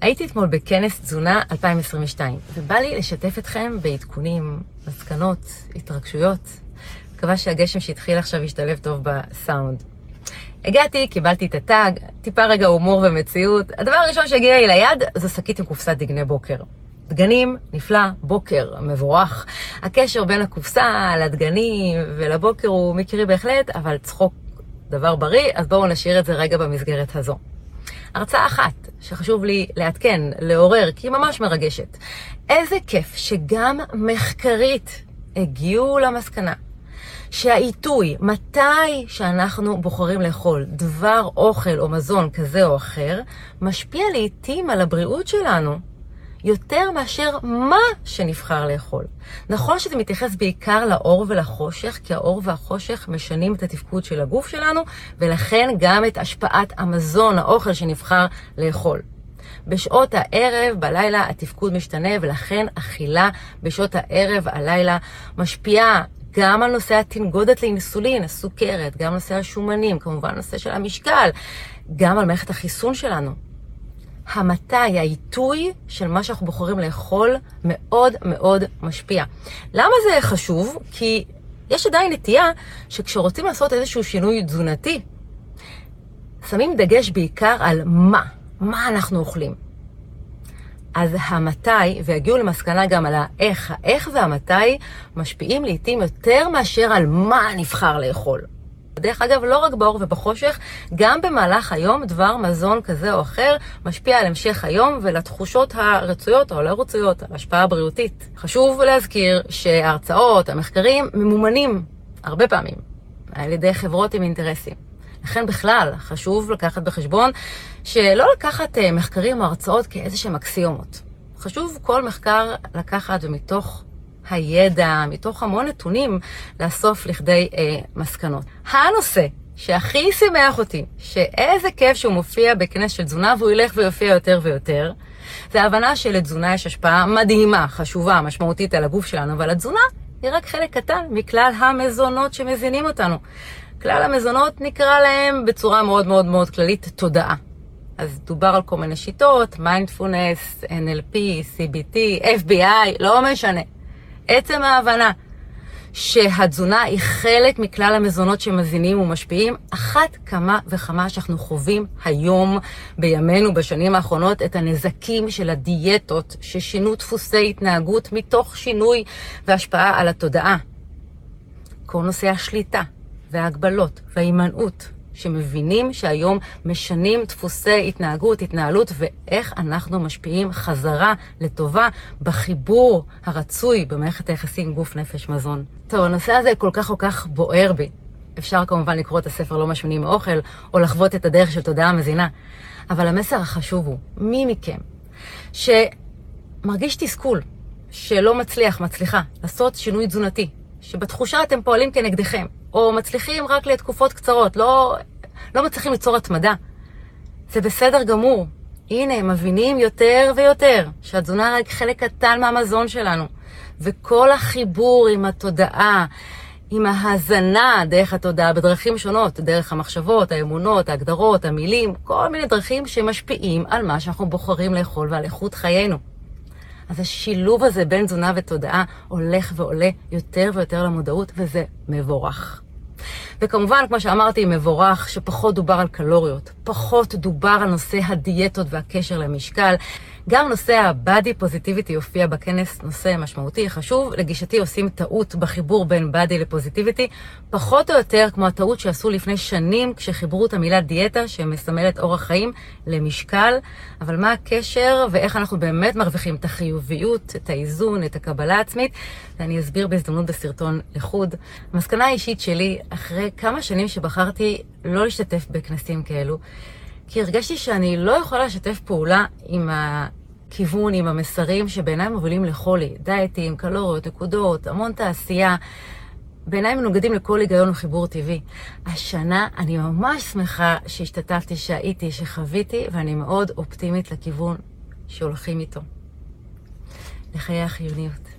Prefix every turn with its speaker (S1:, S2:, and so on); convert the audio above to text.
S1: הייתי אתמול בכנס תזונה 2022, ובא לי לשתף אתכם בעדכונים, מסקנות, התרגשויות. מקווה שהגשם שהתחיל עכשיו ישתלב טוב בסאונד. הגעתי, קיבלתי את הטאג, טיפה רגע הומור ומציאות. הדבר הראשון שהגיע לי ליד זו שקית עם קופסת דגני בוקר. דגנים, נפלא, בוקר, מבורך. הקשר בין הקופסה לדגנים ולבוקר הוא מקרי בהחלט, אבל צחוק דבר בריא, אז בואו נשאיר את זה רגע במסגרת הזו. הרצאה אחת שחשוב לי לעדכן, לעורר, כי היא ממש מרגשת. איזה כיף שגם מחקרית הגיעו למסקנה שהעיתוי, מתי שאנחנו בוחרים לאכול דבר אוכל או מזון כזה או אחר, משפיע לעיתים על הבריאות שלנו. יותר מאשר מה שנבחר לאכול. נכון שזה מתייחס בעיקר לאור ולחושך, כי האור והחושך משנים את התפקוד של הגוף שלנו, ולכן גם את השפעת המזון, האוכל שנבחר לאכול. בשעות הערב, בלילה, התפקוד משתנה, ולכן אכילה בשעות הערב, הלילה, משפיעה גם על נושא התנגודת לאינסולין, הסוכרת, גם נושא השומנים, כמובן נושא של המשקל, גם על מערכת החיסון שלנו. המתי, העיתוי של מה שאנחנו בוחרים לאכול מאוד מאוד משפיע. למה זה חשוב? כי יש עדיין נטייה שכשרוצים לעשות איזשהו שינוי תזונתי, שמים דגש בעיקר על מה, מה אנחנו אוכלים. אז המתי, ויגיעו למסקנה גם על האיך, האיך והמתי משפיעים לעיתים יותר מאשר על מה נבחר לאכול. דרך אגב, לא רק באור ובחושך, גם במהלך היום דבר מזון כזה או אחר משפיע על המשך היום ולתחושות הרצויות או לא רצויות, על השפעה הבריאותית. חשוב להזכיר שההרצאות, המחקרים, ממומנים הרבה פעמים על ידי חברות עם אינטרסים. לכן בכלל חשוב לקחת בחשבון שלא לקחת אה, מחקרים או הרצאות כאיזה שהם אקסיומות. חשוב כל מחקר לקחת ומתוך הידע, מתוך המון נתונים, לאסוף לכדי אה, מסקנות. הנושא שהכי שימח אותי, שאיזה כיף שהוא מופיע בכנס של תזונה והוא ילך ויופיע יותר ויותר, זה ההבנה שלתזונה יש השפעה מדהימה, חשובה, משמעותית על הגוף שלנו, אבל התזונה היא רק חלק קטן מכלל המזונות שמזינים אותנו. כלל המזונות נקרא להם בצורה מאוד מאוד מאוד כללית תודעה. אז דובר על כל מיני שיטות, מיינדפולנס, NLP, CBT, FBI, לא משנה. עצם ההבנה שהתזונה היא חלק מכלל המזונות שמזינים ומשפיעים, אחת כמה וכמה שאנחנו חווים היום, בימינו, בשנים האחרונות, את הנזקים של הדיאטות ששינו דפוסי התנהגות מתוך שינוי והשפעה על התודעה. כל נושא השליטה וההגבלות וההימנעות שמבינים שהיום משנים דפוסי התנהגות, התנהלות, ואיך אנחנו משפיעים חזרה לטובה בחיבור הרצוי במערכת היחסים גוף, נפש, מזון. טוב, הנושא הזה כל כך כל כך בוער בי. אפשר כמובן לקרוא את הספר לא משמינים מאוכל, או לחוות את הדרך של תודעה מזינה. אבל המסר החשוב הוא, מי מכם שמרגיש תסכול, שלא מצליח, מצליחה, לעשות שינוי תזונתי, שבתחושה אתם פועלים כנגדכם, או מצליחים רק לתקופות קצרות, לא, לא מצליחים ליצור התמדה. זה בסדר גמור. הנה, הם מבינים יותר ויותר שהתזונה רק חלק קטן מהמזון שלנו. וכל החיבור עם התודעה, עם ההאזנה דרך התודעה בדרכים שונות, דרך המחשבות, האמונות, ההגדרות, המילים, כל מיני דרכים שמשפיעים על מה שאנחנו בוחרים לאכול ועל איכות חיינו. אז השילוב הזה בין תזונה ותודעה הולך ועולה יותר ויותר למודעות, וזה מבורך. וכמובן, כמו שאמרתי, מבורך שפחות דובר על קלוריות, פחות דובר על נושא הדיאטות והקשר למשקל. גם נושא ה-body positivity יופיע בכנס, נושא משמעותי, חשוב. לגישתי עושים טעות בחיבור בין body לפוזיטיביטי, פחות או יותר כמו הטעות שעשו לפני שנים כשחיברו את המילה דיאטה, שמסמלת אורח חיים, למשקל. אבל מה הקשר ואיך אנחנו באמת מרוויחים את החיוביות, את האיזון, את הקבלה העצמית, ואני אסביר בהזדמנות בסרטון לחוד. המסקנה האישית שלי, אחרי כמה שנים שבחרתי לא להשתתף בכנסים כאלו, כי הרגשתי שאני לא יכולה לשתף פעולה עם הכיוון, עם המסרים שבעיניי מובילים לחולי. דיאטים, קלוריות, נקודות, המון תעשייה. בעיניי מנוגדים לכל היגיון וחיבור טבעי. השנה אני ממש שמחה שהשתתפתי, שהייתי, שחוויתי, ואני מאוד אופטימית לכיוון שהולכים איתו. לחיי החיוניות.